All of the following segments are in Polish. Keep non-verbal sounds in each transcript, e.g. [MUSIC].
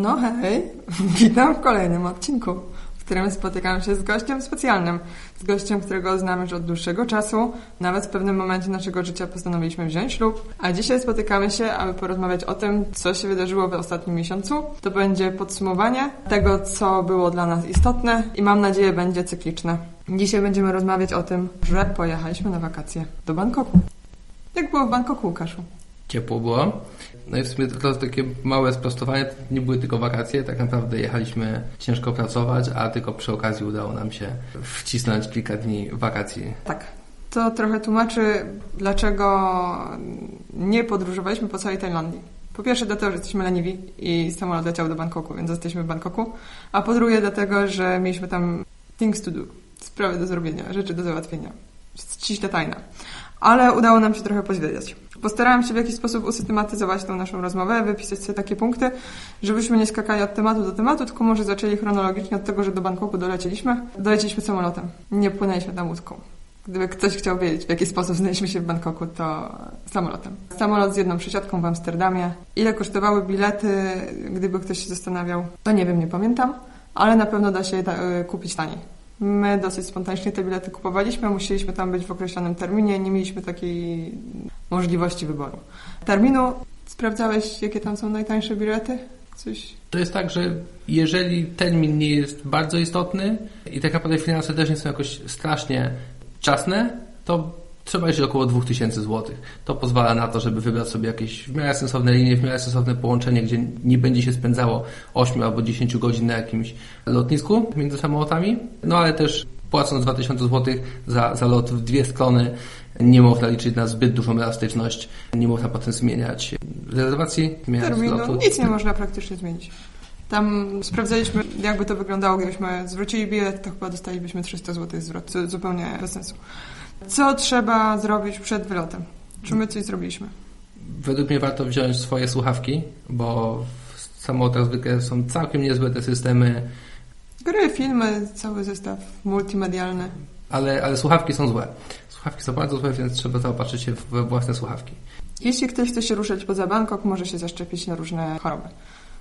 No hej, [LAUGHS] witam w kolejnym odcinku, w którym spotykam się z gościem specjalnym. Z gościem, którego znamy już od dłuższego czasu. Nawet w pewnym momencie naszego życia postanowiliśmy wziąć ślub. A dzisiaj spotykamy się, aby porozmawiać o tym, co się wydarzyło w ostatnim miesiącu. To będzie podsumowanie tego, co było dla nas istotne i mam nadzieję będzie cykliczne. Dzisiaj będziemy rozmawiać o tym, że pojechaliśmy na wakacje do Bangkoku. Jak było w Bangkoku, Łukaszu? ciepło było. No i w sumie to takie małe sprostowanie, to nie były tylko wakacje, tak naprawdę jechaliśmy ciężko pracować, a tylko przy okazji udało nam się wcisnąć kilka dni wakacji. Tak. To trochę tłumaczy, dlaczego nie podróżowaliśmy po całej Tajlandii. Po pierwsze dlatego, że jesteśmy leniwi i samolot leciał do Bangkoku, więc jesteśmy w Bangkoku. A po drugie dlatego, że mieliśmy tam things to do, sprawy do zrobienia, rzeczy do załatwienia. Ściśle tajna. Ale udało nam się trochę pozwiedzać. Postarałam się w jakiś sposób usystematyzować tą naszą rozmowę, wypisać sobie takie punkty, żebyśmy nie skakali od tematu do tematu, tylko może zaczęli chronologicznie od tego, że do Bangkoku dolecieliśmy. Dolecieliśmy samolotem. Nie płynęliśmy tam łódką. Gdyby ktoś chciał wiedzieć, w jaki sposób znaleźliśmy się w Bangkoku, to samolotem. Samolot z jedną przesiadką w Amsterdamie. Ile kosztowały bilety, gdyby ktoś się zastanawiał, to nie wiem, nie pamiętam, ale na pewno da się je ta- kupić taniej. My dosyć spontanicznie te bilety kupowaliśmy, musieliśmy tam być w określonym terminie, nie mieliśmy takiej możliwości wyboru. Terminu sprawdzałeś, jakie tam są najtańsze bilety? Coś? To jest tak, że jeżeli termin nie jest bardzo istotny i tak naprawdę finanse też nie są jakoś strasznie czasne, to trzeba jeszcze około 2000 zł. To pozwala na to, żeby wybrać sobie jakieś w miarę sensowne linie, w miarę sensowne połączenie, gdzie nie będzie się spędzało 8 albo 10 godzin na jakimś lotnisku między samolotami. No ale też płacąc 2000 zł za, za lot w dwie strony nie można liczyć na zbyt dużą elastyczność, nie można potem zmieniać rezerwacji, Terminu. lotu. Nic nie można praktycznie zmienić. Tam sprawdzaliśmy, jakby to wyglądało, gdybyśmy zwrócili bilet, to chyba dostalibyśmy 300 zł zwrot, co zupełnie bez sensu. Co trzeba zrobić przed wylotem? Czy my coś zrobiliśmy? Według mnie warto wziąć swoje słuchawki, bo w samolotach zwykle są całkiem niezłe te systemy, Gry, filmy, cały zestaw multimedialny. ale, ale słuchawki są złe. Słuchawki są bardzo złe, więc trzeba zaopatrzyć się we własne słuchawki. Jeśli ktoś chce się ruszać poza Bangkok, może się zaszczepić na różne choroby.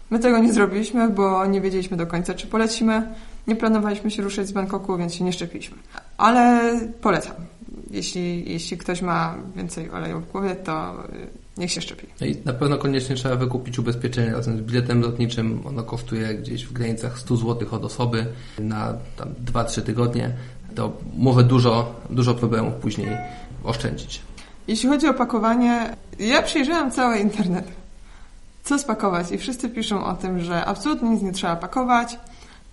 My tego nie zrobiliśmy, bo nie wiedzieliśmy do końca, czy polecimy. Nie planowaliśmy się ruszać z Bangkoku, więc się nie szczepiliśmy. Ale polecam. Jeśli, jeśli ktoś ma więcej oleju w głowie, to y, niech się szczepi. No i na pewno koniecznie trzeba wykupić ubezpieczenie razem z biletem lotniczym. Ono kosztuje gdzieś w granicach 100 zł od osoby na tam 2-3 tygodnie. To może dużo, dużo problemów później oszczędzić. Jeśli chodzi o pakowanie, ja przejrzałam cały internet. Co spakować? I wszyscy piszą o tym, że absolutnie nic nie trzeba pakować.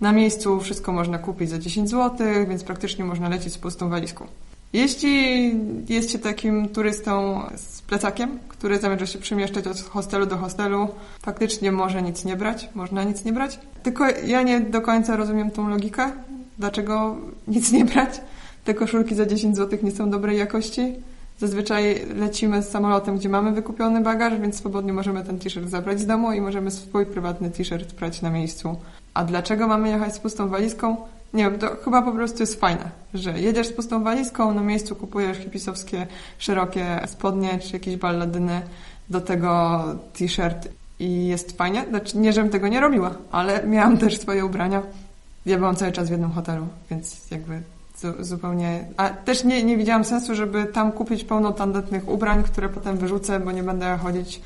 Na miejscu wszystko można kupić za 10 zł, więc praktycznie można lecieć z pustą walizką. Jeśli jest się takim turystą z plecakiem, który zamierza się przemieszczać od hostelu do hostelu, faktycznie może nic nie brać, można nic nie brać. Tylko ja nie do końca rozumiem tą logikę, dlaczego nic nie brać. Te koszulki za 10 zł nie są dobrej jakości. Zazwyczaj lecimy z samolotem, gdzie mamy wykupiony bagaż, więc swobodnie możemy ten t-shirt zabrać z domu i możemy swój prywatny t-shirt brać na miejscu. A dlaczego mamy jechać z pustą walizką? Nie wiem, to chyba po prostu jest fajne, że jedziesz z pustą walizką, na miejscu kupujesz hipisowskie, szerokie spodnie czy jakieś balladyny, do tego t-shirt i jest fajnie. Znaczy, nie, żebym tego nie robiła, ale miałam też swoje ubrania. Ja byłam cały czas w jednym hotelu, więc jakby zu- zupełnie... A też nie, nie widziałam sensu, żeby tam kupić pełno tandetnych ubrań, które potem wyrzucę, bo nie będę chodzić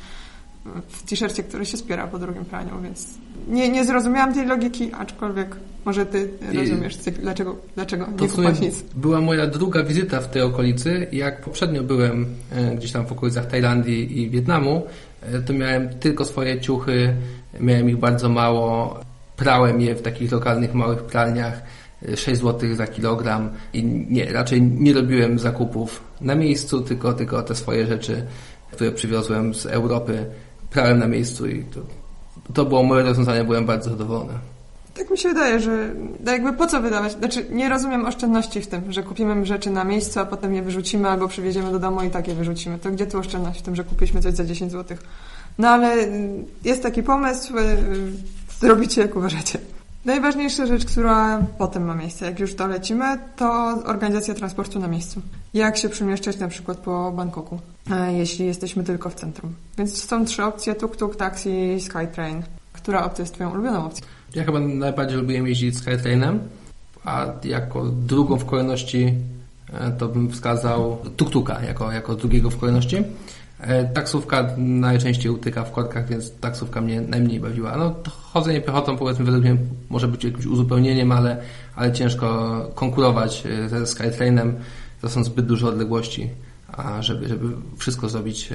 w t-shircie, który się spiera po drugim praniu, więc nie, nie zrozumiałam tej logiki, aczkolwiek może ty rozumiesz, dlaczego, dlaczego nie kupować nic. była moja druga wizyta w tej okolicy. Jak poprzednio byłem e, gdzieś tam w okolicach Tajlandii i Wietnamu, e, to miałem tylko swoje ciuchy, miałem ich bardzo mało, prałem je w takich lokalnych małych pralniach, e, 6 zł za kilogram i nie, raczej nie robiłem zakupów na miejscu, tylko, tylko te swoje rzeczy, które przywiozłem z Europy, prałem na miejscu i to, to było moje rozwiązanie, byłem bardzo zadowolony. Tak mi się wydaje, że no jakby po co wydawać? Znaczy, nie rozumiem oszczędności w tym, że kupimy rzeczy na miejscu, a potem je wyrzucimy albo przywieziemy do domu i tak je wyrzucimy. To gdzie tu oszczędność w tym, że kupiliśmy coś za 10 zł? No ale y, jest taki pomysł, y, y, zrobicie jak uważacie. Najważniejsza rzecz, która potem ma miejsce, jak już dolecimy, to organizacja transportu na miejscu. Jak się przemieszczać na przykład po Bangkoku, e, jeśli jesteśmy tylko w centrum. Więc są trzy opcje, tuk-tuk, taksi, Skytrain. która opcja jest Twoją ulubioną opcją? Ja chyba najbardziej lubiłem jeździć Skytrainem, a jako drugą w kolejności e, to bym wskazał Tuktuka jako, jako drugiego w kolejności. E, taksówka najczęściej utyka w korkach, więc taksówka mnie najmniej bawiła. No, chodzenie piechotą powiedzmy według mnie może być jakimś uzupełnieniem, ale, ale ciężko konkurować e, ze Skytrainem. To są zbyt duże odległości, a żeby, żeby wszystko zrobić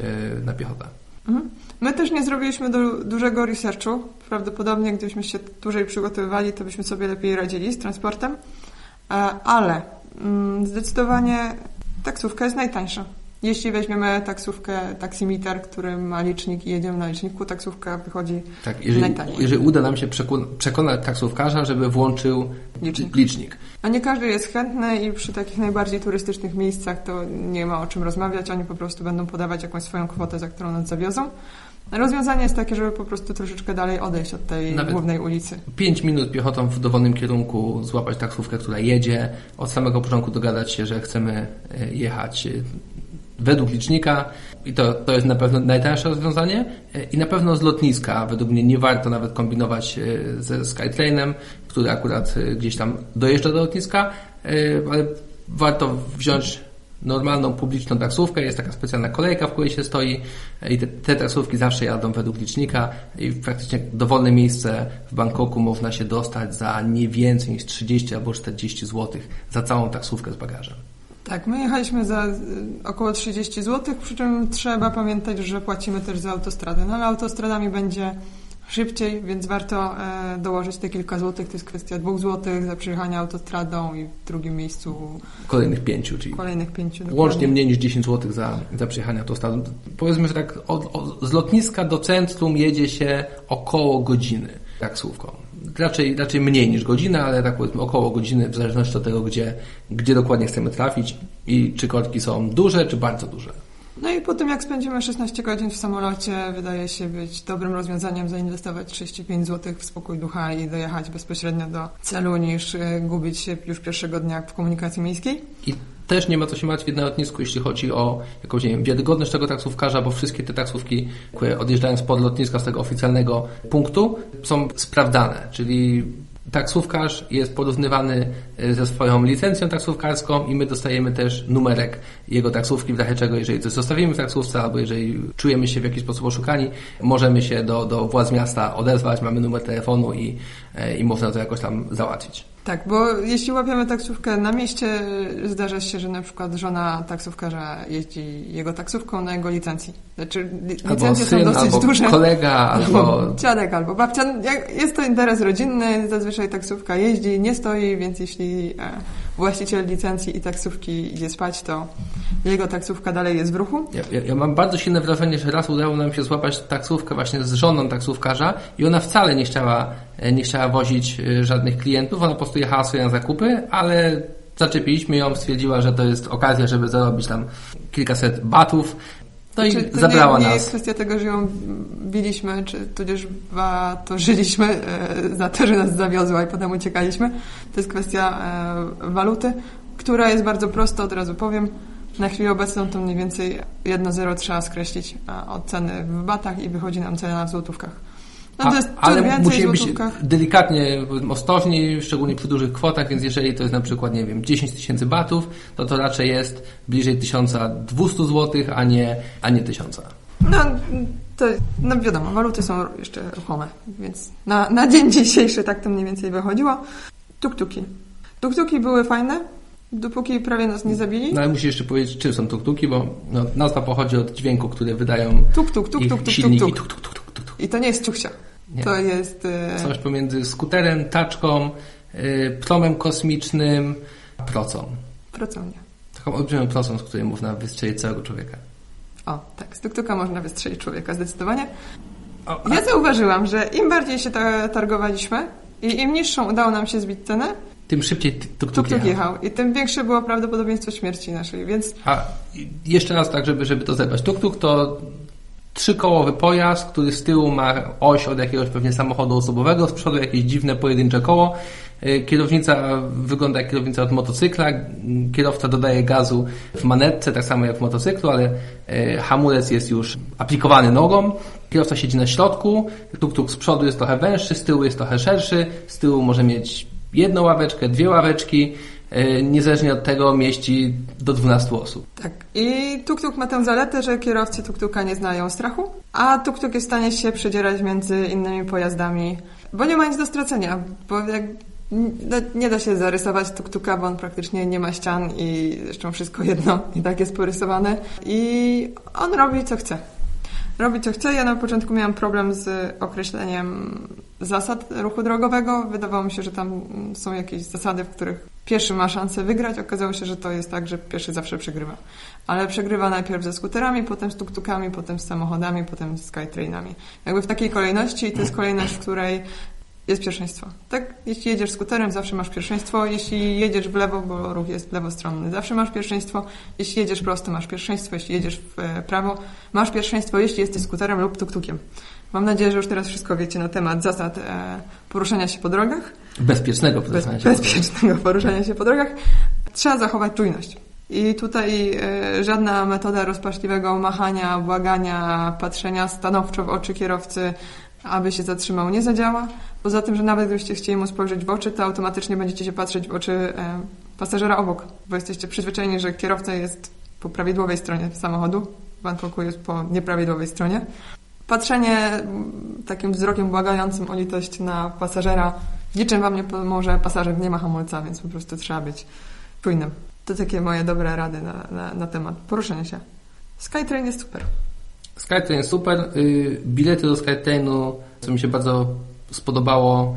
na piechotę. Mhm. My też nie zrobiliśmy du dużego researchu. Prawdopodobnie gdybyśmy się dłużej przygotowywali, to byśmy sobie lepiej radzili z transportem. E, ale mm, zdecydowanie taksówka jest najtańsza. Jeśli weźmiemy taksówkę, taksimitar, który ma licznik i jedziemy na liczniku, taksówka wychodzi tak, jeżeli, najtaniej. Jeżeli uda nam się przekonać taksówkarza, żeby włączył licznik. licznik. A nie każdy jest chętny i przy takich najbardziej turystycznych miejscach to nie ma o czym rozmawiać. Oni po prostu będą podawać jakąś swoją kwotę, za którą nas zawiozą. Rozwiązanie jest takie, żeby po prostu troszeczkę dalej odejść od tej Nawet głównej ulicy. 5 minut piechotą w dowolnym kierunku, złapać taksówkę, która jedzie, od samego początku dogadać się, że chcemy e, jechać e, według licznika i to, to jest na pewno najtańsze rozwiązanie e, i na pewno z lotniska. Według mnie nie warto nawet kombinować ze Skytrainem, który akurat gdzieś tam dojeżdża do lotniska, ale warto wziąć normalną publiczną taksówkę, jest taka specjalna kolejka, w której się stoi i te, te taksówki zawsze jadą według licznika. I praktycznie dowolne miejsce w Bangkoku można się dostać za nie więcej niż 30 albo 40 zł za całą taksówkę z bagażem. Tak, my jechaliśmy za y, około 30 zł, przy czym trzeba pamiętać, że płacimy też za autostradę. No ale autostradami będzie szybciej, więc warto e, dołożyć te kilka złotych. To jest kwestia dwóch złotych za przejechanie autostradą i w drugim miejscu kolejnych pięciu, czyli kolejnych pięciu. Dokładnie. Łącznie mniej niż 10 złotych za, za przejechanie autostradą. Powiedzmy, że tak od, od, z lotniska do centrum jedzie się około godziny taksówką. Raczej, raczej mniej niż godzina, ale tak powiedzmy około godziny, w zależności od tego, gdzie, gdzie dokładnie chcemy trafić i czy korki są duże, czy bardzo duże. No i po tym, jak spędzimy 16 godzin w samolocie, wydaje się być dobrym rozwiązaniem zainwestować 35 zł w spokój ducha i dojechać bezpośrednio do celu, niż e, gubić się już pierwszego dnia w komunikacji miejskiej. I też nie ma co się martwić na lotnisku, jeśli chodzi o jakąś, nie wiem, wiarygodność tego taksówkarza, bo wszystkie te taksówki, które odjeżdżają spod lotniska, z tego oficjalnego punktu, są sprawdzane, czyli taksówkarz jest porównywany e, ze swoją licencją taksówkarską i my dostajemy też numerek jego taksówki, w razie czego, jeżeli coś zostawimy w taksówce albo jeżeli czujemy się w jakiś sposób oszukani, możemy się do, do władz miasta odezwać, mamy numer telefonu i, e, i można to jakoś tam załatwić. Tak, bo jeśli łapiemy taksówkę na mieście, zdarza się, że na przykład żona taksówkarza jeździ jego taksówką na jego licencji. Znaczy, licencje albo syn, są dosyć albo duże. kolega, [LAUGHS] albo... Dziadek, albo babcia. Jest to interes rodzinny, zazwyczaj taksówka jeździ, nie stoi, więc jeśli e, właściciel licencji i taksówki idzie spać, to jego taksówka dalej jest w ruchu. Ja, ja, ja, mam bardzo silne wrażenie, że raz udało nam się złapać taksówkę właśnie z żoną taksówkarza i ona wcale nie chciała, e, nie chciała wozić e, żadnych klientów, ona po prostu jechała sobie na zakupy, ale zaczepiliśmy ją, stwierdziła, że to jest okazja, żeby zarobić tam kilkaset batów. No i znaczy, to zabrała nie, nie nas. Jest kwestia tego, że ją biliśmy, czy tudzież to żyliśmy e, za to, że nas zawiozła i potem uciekaliśmy. To jest kwestia e, waluty, która jest bardzo prosta, od razu powiem. Na chwilę obecną to mniej więcej 1,0 trzeba skreślić od ceny w batach i wychodzi nam cena w złotówkach. No to jest A, ale musimy być delikatnie ostrożni, szczególnie przy dużych kwotach, więc jeżeli to jest na przykład, nie wiem, 10 tysięcy batów, to to raczej jest bliżej 1200 zł, a nie, a nie 1000. No, to no wiadomo, waluty są jeszcze ruchome, więc na, na dzień dzisiejszy tak to mniej więcej wychodziło. Tuktuki. Tuktuki były fajne, dopóki prawie nas nie zabili. No ale musisz jeszcze powiedzieć, czym są tuktuki, bo no, nazwa pochodzi od dźwięku, który wydają tuk, tuk, tuk, tuk, tuk, silniki. Tuk, tuk, tuk, tuk, tuk. I to nie jest ciuchsia. Nie. To jest... E... Coś pomiędzy skuterem, taczką, e, promem kosmicznym, procą. Procą, nie. Taką olbrzymią procą, z której można wystrzelić całego człowieka. O, tak, z tuktuka można wystrzelić człowieka, zdecydowanie. O, a... Ja zauważyłam, że im bardziej się targowaliśmy i im niższą udało nam się zbić cenę, tym szybciej tuk-tuk, tuk jechał. jechał. I tym większe było prawdopodobieństwo śmierci naszej, więc... A jeszcze raz tak, żeby, żeby to zebrać. Tuk-tuk to trzykołowy pojazd, który z tyłu ma oś od jakiegoś pewnie samochodu osobowego, z przodu jakieś dziwne pojedyncze koło E, kierownica wygląda jak kierownica od motocykla. Kierowca dodaje gazu w manetce, tak samo jak w motocyklu, ale e, hamulec jest już aplikowany nogą. Kierowca siedzi na środku, tuk-tuk z przodu jest trochę węższy, z tyłu jest trochę szerszy, z tyłu może mieć jedną ławeczkę, dwie ławeczki, niezależnie od tego mieści do 12 osób. Tak. I tuk-tuk ma tę zaletę, że kierowcy tuk-tuka nie znają strachu, a tuk-tuk jest w stanie się przedzierać między innymi pojazdami, bo nie ma nic do stracenia, bo jak nie da się zarysować tuk-tuka, bo on praktycznie nie ma ścian i zresztą wszystko jedno i tak jest porysowane. I on robi co chce. Robi co chce. Ja na początku miałam problem z określeniem zasad ruchu drogowego. Wydawało mi się, że tam są jakieś zasady, w których pieszy ma szansę wygrać. Okazało się, że to jest tak, że pieszy zawsze przegrywa. Ale przegrywa najpierw ze skuterami, potem z tuk-tukami, potem z samochodami, potem z skytrainami. Jakby w takiej kolejności i to jest kolejność, w której jest pierwszeństwo. Tak? Jeśli jedziesz skuterem, zawsze masz pierwszeństwo. Jeśli jedziesz w lewo, bo ruch jest lewostronny, zawsze masz pierwszeństwo. Jeśli jedziesz prosto, masz pierwszeństwo. Jeśli jedziesz w e, prawo, masz pierwszeństwo, jeśli jesteś skuterem lub tuktukiem. Mam nadzieję, że już teraz wszystko wiecie na temat zasad e, poruszania się po drogach. Bezpiecznego poruszania się Bezpiecznego [LAUGHS] poruszania się po drogach. Trzeba zachować czujność. I tutaj e, żadna metoda rozpaczliwego machania, błagania, patrzenia stanowczo w oczy kierowcy, aby się zatrzymał, nie zadziała. Poza tym, że nawet gdybyście chcieli mu spojrzeć w oczy, to automatycznie będziecie się patrzeć w oczy e, pasażera obok, bo jesteście przyzwyczajeni, że kierowca jest po prawidłowej stronie samochodu, Van jest po nieprawidłowej stronie. Patrzenie takim wzrokiem błagającym o litość na pasażera niczym Wam nie pomoże, pasażer nie ma hamulca, więc po prostu trzeba być czujnym. To takie moje dobre rady na, na, na temat poruszania się. Skytrain jest super. Skytrain jest super. Y, bilety do Skytrainu, co mi się bardzo spodobało,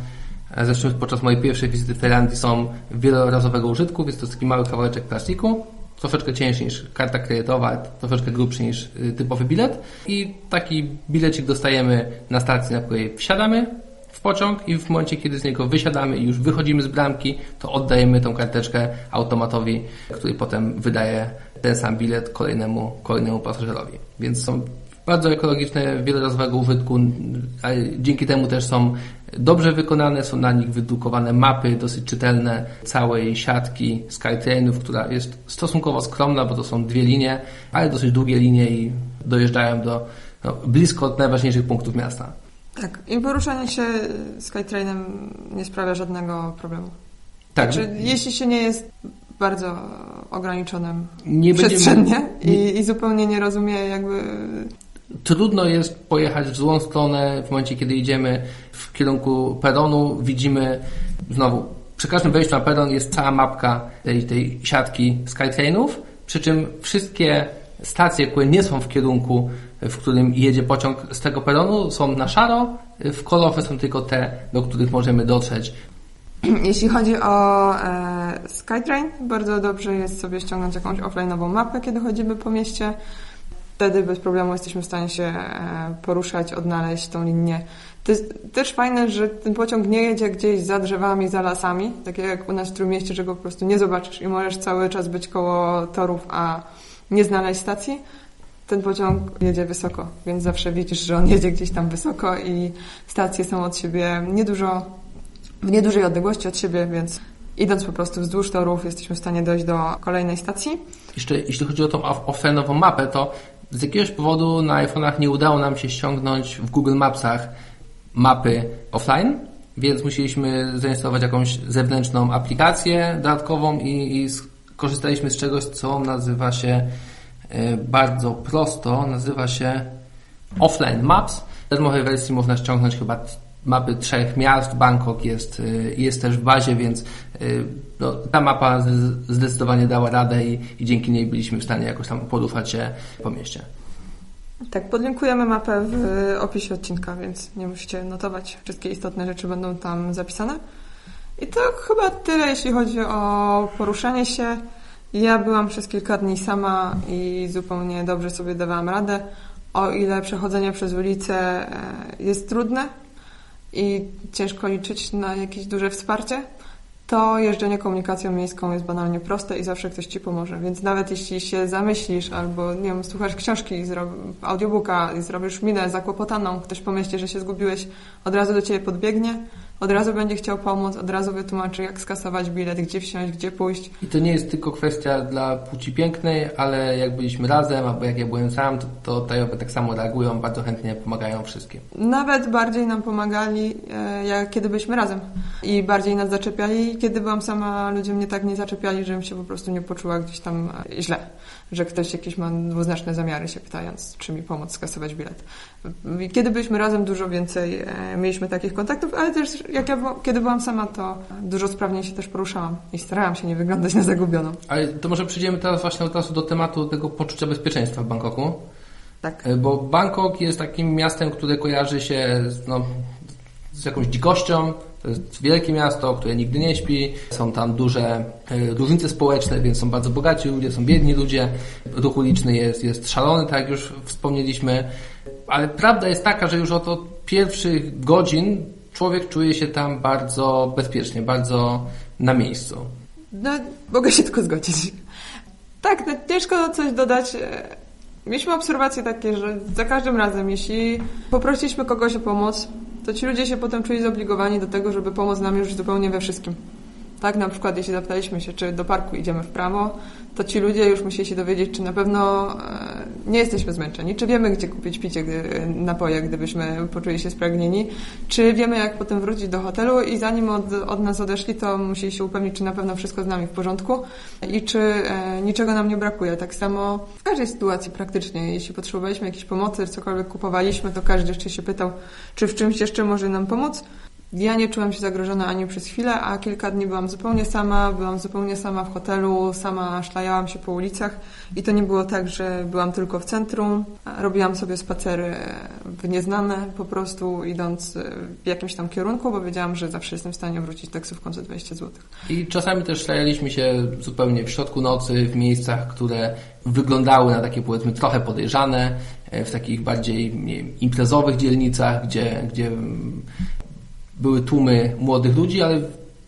e, zresztą podczas mojej pierwszej wizyty w Tajlandii są wielorazowego użytku, więc to jest taki mały kawałeczek plastiku, troszeczkę cięższy niż karta kredytowa, troszeczkę grubszy niż y, typowy bilet i taki bilecik dostajemy na stacji, na której wsiadamy w pociąg i w momencie, kiedy z niego wysiadamy i już wychodzimy z bramki, to oddajemy tą karteczkę automatowi, który potem wydaje ten sam bilet kolejnemu, kolejnemu pasażerowi. Więc są bardzo ekologiczne, wielorazowego użytku, a dzięki temu też są dobrze wykonane, są na nich wydrukowane mapy dosyć czytelne całej siatki Skytrainów, która jest stosunkowo skromna, bo to są dwie linie, ale dosyć długie linie i dojeżdżają do no, blisko od najważniejszych punktów miasta. Tak, i poruszanie się Skytrainem nie sprawia żadnego problemu. Tak. Znaczy, jeśli się nie jest bardzo ograniczonym nie przestrzennie i, i zupełnie nie rozumie jakby Trudno jest pojechać w złą stronę w momencie, kiedy idziemy w kierunku peronu. Widzimy znowu, przy każdym wejściu na peron jest cała mapka tej, tej siatki Skytrainów, przy czym wszystkie stacje, które nie są w kierunku, w którym jedzie pociąg z tego peronu, są na szaro, w kolorowe są tylko te, do których możemy dotrzeć. Jeśli chodzi o e, Skytrain, bardzo dobrze jest sobie ściągnąć jakąś offline'ową mapę, kiedy chodzimy po mieście wtedy bez problemu jesteśmy w stanie się e, poruszać, odnaleźć tą linię. To jest też fajne, że ten pociąg nie jedzie gdzieś za drzewami, za lasami, tak jak u nas w Trójmieście, że go po prostu nie zobaczysz i możesz cały czas być koło torów, a nie znaleźć stacji. Ten pociąg jedzie wysoko, więc zawsze widzisz, że on [LAUGHS] jedzie gdzieś tam wysoko i stacje są od siebie niedużo, w niedużej odległości od siebie, więc idąc po prostu wzdłuż torów jesteśmy w stanie dojść do kolejnej stacji. Jeszcze jeśli chodzi o tą offline'ową mapę, to z jakiegoś powodu na iPhone'ach nie udało nam się ściągnąć w Google Mapsach mapy offline, więc musieliśmy zainstalować jakąś zewnętrzną aplikację dodatkową i, i skorzystaliśmy z czegoś, co nazywa się e, bardzo prosto, nazywa się Offline Maps. W darmowej wersji można ściągnąć chyba mapy trzech miast. Bangkok jest, y, jest też w bazie, więc y, no, ta mapa zdecydowanie dała radę i, i dzięki niej byliśmy w stanie jakoś tam poruszać się po mieście. Tak, podlinkujemy mapę w opisie odcinka, więc nie musicie notować. Wszystkie istotne rzeczy będą tam zapisane. I to chyba tyle, jeśli chodzi o poruszanie się. Ja byłam przez kilka dni sama i zupełnie dobrze sobie dawałam radę. O ile przechodzenie przez ulicę e, jest trudne, i ciężko liczyć na jakieś duże wsparcie, to jeżdżenie komunikacją miejską jest banalnie proste i zawsze ktoś Ci pomoże. Więc nawet jeśli się zamyślisz albo, nie wiem, słuchasz książki, audiobooka i zrobisz minę zakłopotaną, ktoś pomyśli, że się zgubiłeś, od razu do Ciebie podbiegnie, od razu będzie chciał pomóc, od razu wytłumaczy, jak skasować bilet, gdzie wsiąść, gdzie pójść. I to nie jest tylko kwestia dla płci pięknej, ale jak byliśmy razem, albo jak ja byłem sam, to, to tajowe tak samo reagują, bardzo chętnie pomagają wszystkim. Nawet bardziej nam pomagali, e, jak kiedy byliśmy razem. I bardziej nas zaczepiali. Kiedy byłam sama, ludzie mnie tak nie zaczepiali, żebym się po prostu nie poczuła gdzieś tam e, źle. Że ktoś jakieś ma dwuznaczne zamiary się pytając, czy mi pomóc skasować bilet. Kiedy byliśmy razem, dużo więcej e, mieliśmy takich kontaktów, ale też jak ja, kiedy byłam sama, to dużo sprawniej się też poruszałam i starałam się nie wyglądać na zagubioną. Ale to może przejdziemy teraz właśnie od razu do tematu tego poczucia bezpieczeństwa w Bangkoku. Tak. E, Bo Bangkok jest takim miastem, które kojarzy się z, no, z jakąś dzikością. To jest wielkie miasto, które nigdy nie śpi. Są tam duże e, różnice społeczne, więc są bardzo bogaci ludzie, są biedni ludzie. Ruch uliczny jest, jest szalony, tak jak już wspomnieliśmy. Ale prawda jest taka, że już od, pierwszych godzin człowiek czuje się tam bardzo bezpiecznie, bardzo na miejscu. No, mogę się tylko zgodzić. Tak, no, ciężko coś dodać. Mieliśmy obserwacje takie, że za każdym razem, jeśli poprosiliśmy kogoś o pomoc, to ci ludzie się potem czuli zobligowani do tego, żeby pomóc nam już zupełnie we wszystkim. Tak, na przykład jeśli zapytaliśmy się, czy do parku idziemy w prawo, to ci ludzie już musieli się dowiedzieć, czy na pewno e, nie jesteśmy zmęczeni, czy wiemy, gdzie kupić picie, gdy, napoje, gdybyśmy poczuli się spragnieni, czy wiemy, jak potem wrócić do hotelu i zanim od, od nas odeszli, to musieli się upewnić, czy na pewno wszystko z nami w porządku i czy e, niczego nam nie brakuje. Tak samo w każdej sytuacji praktycznie, jeśli potrzebowaliśmy jakiejś pomocy, cokolwiek kupowaliśmy, to każdy jeszcze się pytał, czy w czymś jeszcze może nam pomóc. Ja nie czułam się zagrożona ani przez chwilę, a kilka dni byłam zupełnie sama, byłam zupełnie sama w hotelu, sama szlajałam się po ulicach i to nie było tak, że byłam tylko w centrum. Robiłam sobie spacery w nieznane po prostu, idąc w jakimś tam kierunku, bo wiedziałam, że zawsze jestem w stanie wrócić taksówką za 20 zł. I czasami też szlajaliśmy się zupełnie w środku nocy, w miejscach, które wyglądały na takie powiedzmy trochę podejrzane, w takich bardziej wiem, imprezowych dzielnicach, gdzie, gdzie były tłumy młodych ludzi, ale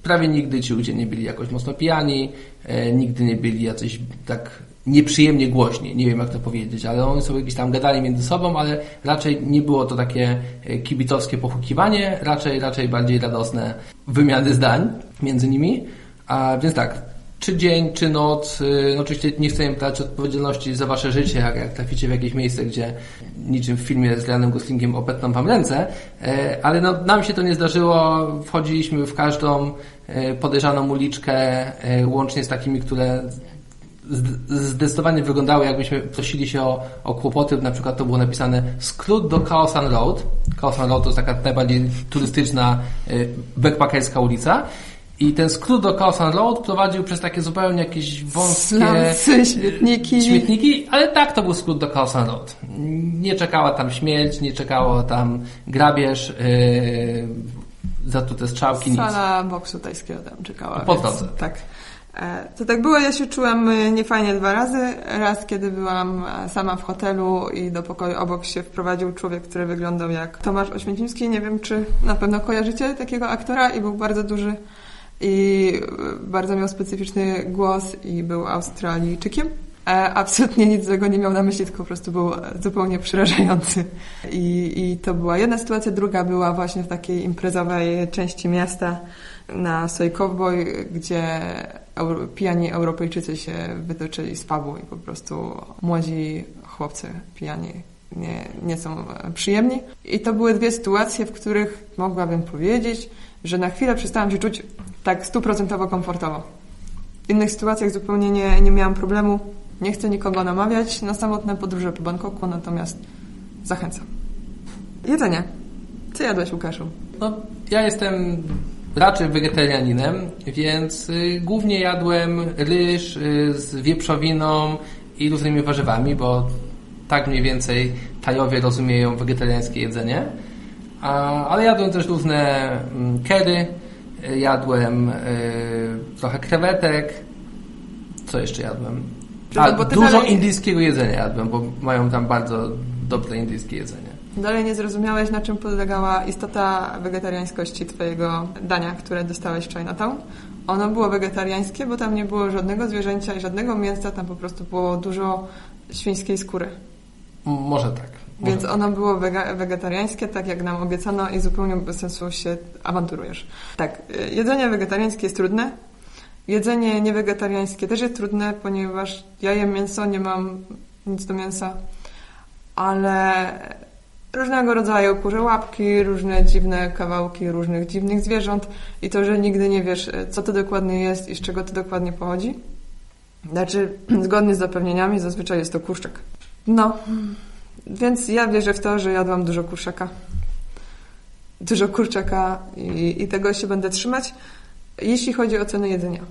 prawie nigdy ci ludzie nie byli jakoś mocno pijani, e, nigdy nie byli jacyś tak nieprzyjemnie głośni, nie wiem jak to powiedzieć, ale oni sobie gdzieś tam gadali między sobą, ale raczej nie było to takie e, kibicowskie pochukiwanie, raczej, raczej bardziej radosne wymiany zdań między nimi. A więc tak, czy dzień, czy noc. No oczywiście nie chcę brać odpowiedzialności za wasze życie, jak, jak traficie w jakieś miejsce, gdzie niczym w filmie z Ryanem Goslingiem opetną wam ręce, ale no, nam się to nie zdarzyło. Wchodziliśmy w każdą podejrzaną uliczkę, łącznie z takimi, które zdecydowanie wyglądały, jakbyśmy prosili się o, o kłopoty. Na przykład to było napisane skrót do Kaosan Road. Kaosan Road to jest taka najbardziej turystyczna, backpackerska ulica. I ten skrót do Kaosan Road prowadził przez takie zupełnie jakieś wąskie Slamsy, śmietniki. śmietniki, ale tak to był skrót do Kaosan Road. Nie czekała tam śmierć, nie czekało tam grabież, yy, zatute strzałki, nic. Sala boksu tajskiego tam czekała. Po drodze. Tak. E, To tak było, ja się czułam e, niefajnie dwa razy. Raz, kiedy byłam e, sama w hotelu i do pokoju obok się wprowadził człowiek, który wyglądał jak Tomasz Oświęcimski. Nie wiem, czy na pewno kojarzycie takiego aktora i był bardzo duży i bardzo miał specyficzny głos i był Australijczykiem. E, Absolutnie nic złego nie miał na myśli, tylko po prostu był zupełnie przerażający. I, I to była jedna sytuacja. Druga była właśnie w takiej imprezowej części miasta na Soy Cowboy, gdzie pijani Europejczycy się wytoczyli z pubu i po prostu młodzi chłopcy pijani nie, nie są przyjemni. I to były dwie sytuacje, w których mogłabym powiedzieć, że na chwilę przestałam się czuć tak stuprocentowo komfortowo. W innych sytuacjach zupełnie nie, nie miałam problemu. Nie chcę nikogo namawiać na samotne podróże po Bangkoku, natomiast zachęcam. Jedzenie. Co jadłeś, Łukaszu? No, ja jestem raczej wegetarianinem, więc y, głównie jadłem ryż y, z wieprzowiną i różnymi warzywami, bo tak mniej więcej Tajowie rozumieją wegetariańskie jedzenie. A, ale jadłem też różne mm, curry, y, jadłem y, trochę krewetek. Co jeszcze jadłem? A, No bo ty dużo dalej- indyjskiego jedzenia jadłem, bo mają tam bardzo dobre indyjskie jedzenie. Dalej nie zrozumiałeś, na czym polegała istota wegetariańskości Twojego dania, które dostałeś w Chinatown. Ono było wegetariańskie, bo tam nie było żadnego zwierzęcia i żadnego mięsa, tam po prostu było dużo świńskiej skóry. Może tak. Więc ono było wega- wegetariańskie, tak jak nam obiecano i zupełnie bez sensu się awanturujesz. Tak, y, jedzenie wegetariańskie jest trudne. Jedzenie niewegetariańskie też jest trudne, ponieważ ja jem mięso, nie mam nic do mięsa, ale różnego rodzaju kurze łapki, różne dziwne kawałki różnych dziwnych zwierząt i to, że nigdy nie wiesz, y, co to dokładnie jest i z czego to dokładnie pochodzi. Znaczy, [CLEARS THROAT] zgodnie z zapewnieniami, zazwyczaj jest to kurczak. No, więc ja wierzę w to, że jadłam dużo kurczaka. Dużo kurczaka i, i tego się będę trzymać. Jeśli chodzi o ceny jedzenia.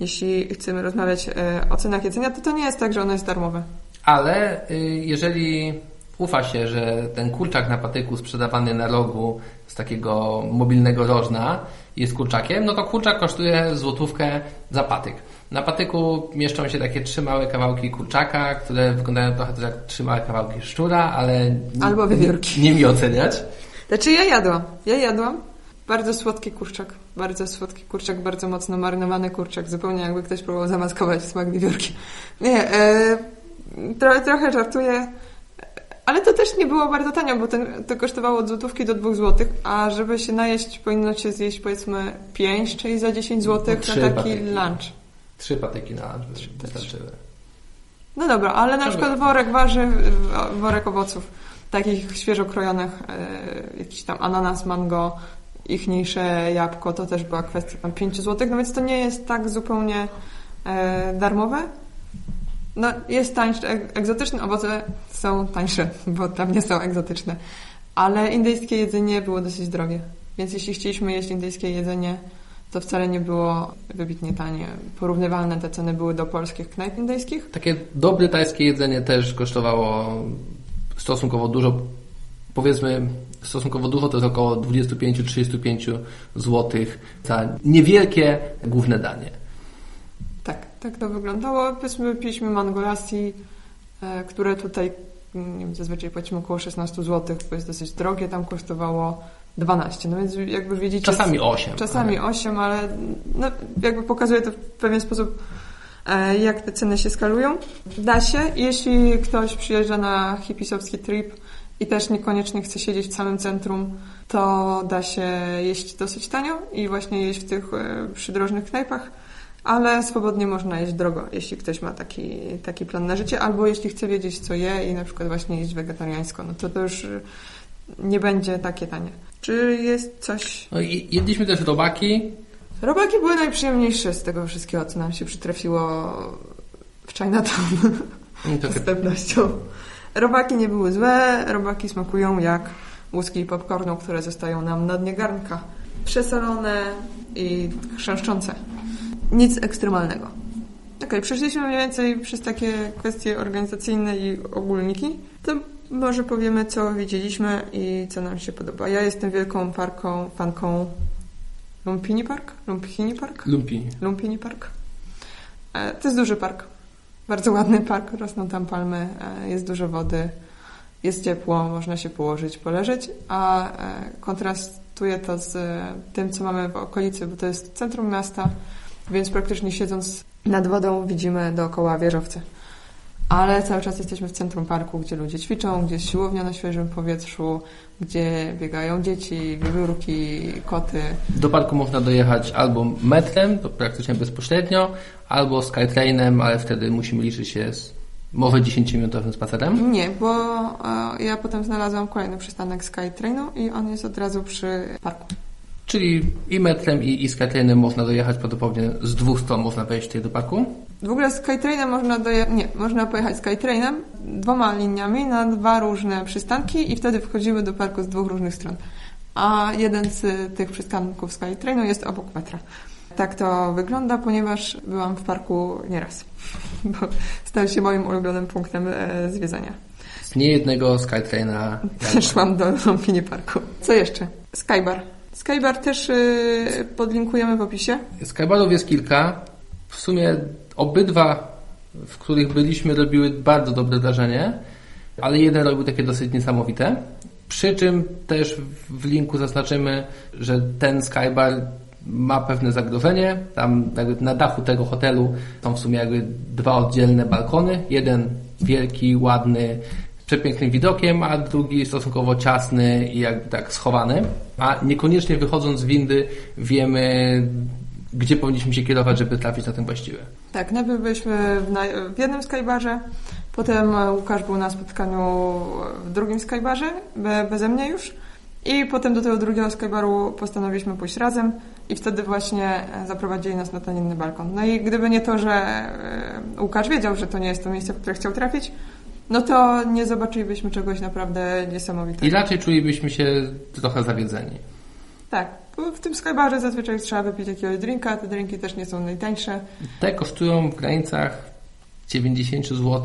Jeśli chcemy rozmawiać e, o cenach jedzenia, to to nie jest tak, że ono jest darmowe. Ale y, jeżeli ufa się, że ten kurczak na patyku sprzedawany na rogu z takiego mobilnego rożna jest kurczakiem, no to kurczak kosztuje złotówkę za patyk. Na patyku mieszczą się takie trzy małe kawałki kurczaka, które wyglądają trochę tak jak trzy małe kawałki szczura, ale nie, Albo wiewiórki. nie mi oceniać. Znaczy ja jadłam. Ja jadłam. Bardzo słodki kurczak. Bardzo słodki kurczak, bardzo mocno marynowany kurczak. Zupełnie jakby ktoś próbował zamaskować smak wiewiórki. Nie, e, trochę, trochę żartuję. Ale to też nie było bardzo tanio, bo ten, to kosztowało od złotówki do dwóch złotych, a żeby się najeść, powinno się zjeść powiedzmy pięć, czyli za 10 złotych na taki patyki. lunch. Trzy patyki na wystarczyły. No dobra, ale na przykład worek warzyw, worek owoców, takich świeżo krojonych, e, jakiś tam ananas, mango, ichniejsze jabłko, to też była kwestia tam 5 zł, no więc to nie jest tak zupełnie e, darmowe. No jest tańsze, ek- egzotyczne owoce są tańsze, [LAUGHS] bo tam nie są egzotyczne, ale indyjskie jedzenie było dosyć drogie, więc jeśli chcieliśmy jeść indyjskie jedzenie, to wcale nie było wybitnie tanie. Porównywalne te ceny były do polskich knajp indyjskich. Takie dobre tajskie jedzenie też kosztowało stosunkowo dużo, powiedzmy stosunkowo dużo, to jest około 25-35 zł za niewielkie główne danie. Tak, tak to wyglądało. Powiedzmy, piliśmy mangolassi, e, które tutaj mm, nie wiem, zazwyczaj płacimy około 16 zł, bo jest dosyć drogie, tam kosztowało 12. No więc jakby widzicie... Czasami 8. Czasami 8, ale no, jakby pokazuje to w pewien sposób, e, jak te ceny się skalują. Da się, jeśli ktoś przyjeżdża na hipisowski trip i też niekoniecznie chce siedzieć w samym centrum, to da się jeść dosyć tanio i właśnie jeść w tych e, przydrożnych knajpach, ale swobodnie można jeść drogo, jeśli ktoś ma taki, taki plan na życie, albo jeśli chce wiedzieć, co je i na przykład właśnie jeść wegetariańsko, no to to już nie będzie takie tanie. Czy jest coś No i jedliśmy też robaki. Robaki były najprzyjemniejsze z tego wszystkiego, co nam się przytrafiło w Chinatown to [LAUGHS] z pewnością. Robaki nie były złe, robaki smakują jak łuski popcornu, które zostają nam na dnie garnka. Przesolone i chrzęszczące. Nic ekstremalnego. Okej, przeszliśmy mniej więcej przez takie kwestie organizacyjne i ogólniki. To może powiemy, co widzieliśmy i co nam się podoba. Ja jestem wielką parką, fanką Lumpini Park? Lumpini Park? Lumpi. Lumpini Park. E, To jest duży park. Bardzo ładny park, rosną tam palmy, e, jest dużo wody, jest ciepło, można się położyć, poleżeć, a e, kontrastuje to z tym, co mamy w okolicy, bo to jest centrum miasta, więc praktycznie siedząc nad wodą widzimy dookoła wieżowce. Ale cały czas jesteśmy w centrum parku, gdzie ludzie ćwiczą, gdzie jest siłownia na świeżym powietrzu, gdzie biegają dzieci, wiewiórki, koty. Do parku można dojechać albo metrem, to praktycznie bezpośrednio, albo Skytrainem, ale wtedy musimy liczyć się z może 10-minutowym spacerem. Nie, bo e, ja potem znalazłam kolejny przystanek Skytrainu i on jest od razu przy parku. Czyli i metrem, i, i Skytrainem można dojechać prawdopodobnie z dwóch stron można wejść tutaj do parku. W ogóle Skytrainem można doje- nie, można pojechać Skytrainem dwoma liniami na dwa różne przystanki i wtedy wchodzimy do parku z dwóch różnych stron. A jeden z tych przystanków Skytrainu jest obok metra. Tak to wygląda, ponieważ byłam w parku nieraz, [LAUGHS] bo stał się moim ulubionym punktem e, zwiedzania. Z niejednego Skytraina. Szłam do [LAUGHS] Lumpini Parku. Co jeszcze? Skybar. Skybar też y, podlinkujemy w opisie. Skybarów jest kilka. W sumie obydwa, w których byliśmy, robiły bardzo dobre wrażenie, ale jeden robił takie dosyć niesamowite. Przy czym też w linku zaznaczymy, że ten Skybar ma pewne zagrożenie. Tam na dachu tego hotelu są w sumie jakby dwa oddzielne balkony. Jeden wielki, ładny, przepięknym widokiem, a drugi stosunkowo ciasny i jakby tak schowany. A niekoniecznie wychodząc z windy wiemy, gdzie powinniśmy się kierować, żeby trafić na ten właściwy. Tak, najpierw byliśmy w, w jednym skybarze, potem Łukasz był na spotkaniu w drugim skybarze, be, beze mnie już. I potem do tego drugiego skybaru postanowiliśmy pójść razem i wtedy właśnie zaprowadzili nas na ten inny balkon. No i gdyby nie to, że e, Łukasz wiedział, że to nie jest to miejsce, w które chciał trafić, no to nie zobaczylibyśmy czegoś naprawdę niesamowitego. I raczej czulibyśmy się trochę zawiedzeni. Tak, bo w tym skybarze zazwyczaj trzeba wypić jakiegoś drinka, te drinki też nie są najtańsze. Te kosztują w granicach 90 zł,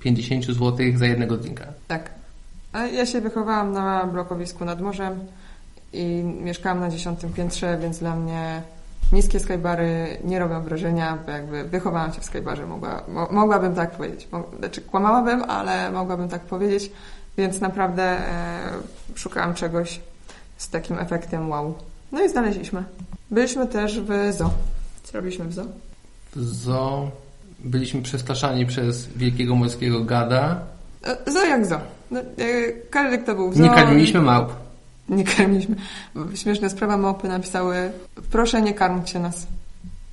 50 zł za jednego drinka. Tak. A ja się wychowałam na blokowisku nad morzem i mieszkałam na dziesiątym piętrze, więc dla mnie niskie skybary nie robią wrażenia, bo jakby wychowałam się w skybarze, mogła, mo, mogłabym tak powiedzieć. Znaczy kłamałabym, ale mogłabym tak powiedzieć, więc naprawdę e, szukałam czegoś z takim efektem wow. No i znaleźliśmy. Byliśmy też w zoo. Co robiliśmy w zoo? W zoo byliśmy przestraszani przez wielkiego morskiego gada. E, Zoo jak zoo. No, e, każdy, kto był w zoo... Nie karmiliśmy małp. Nie karmiliśmy. Śmieszna sprawa, małpy napisały proszę nie karmcie nas.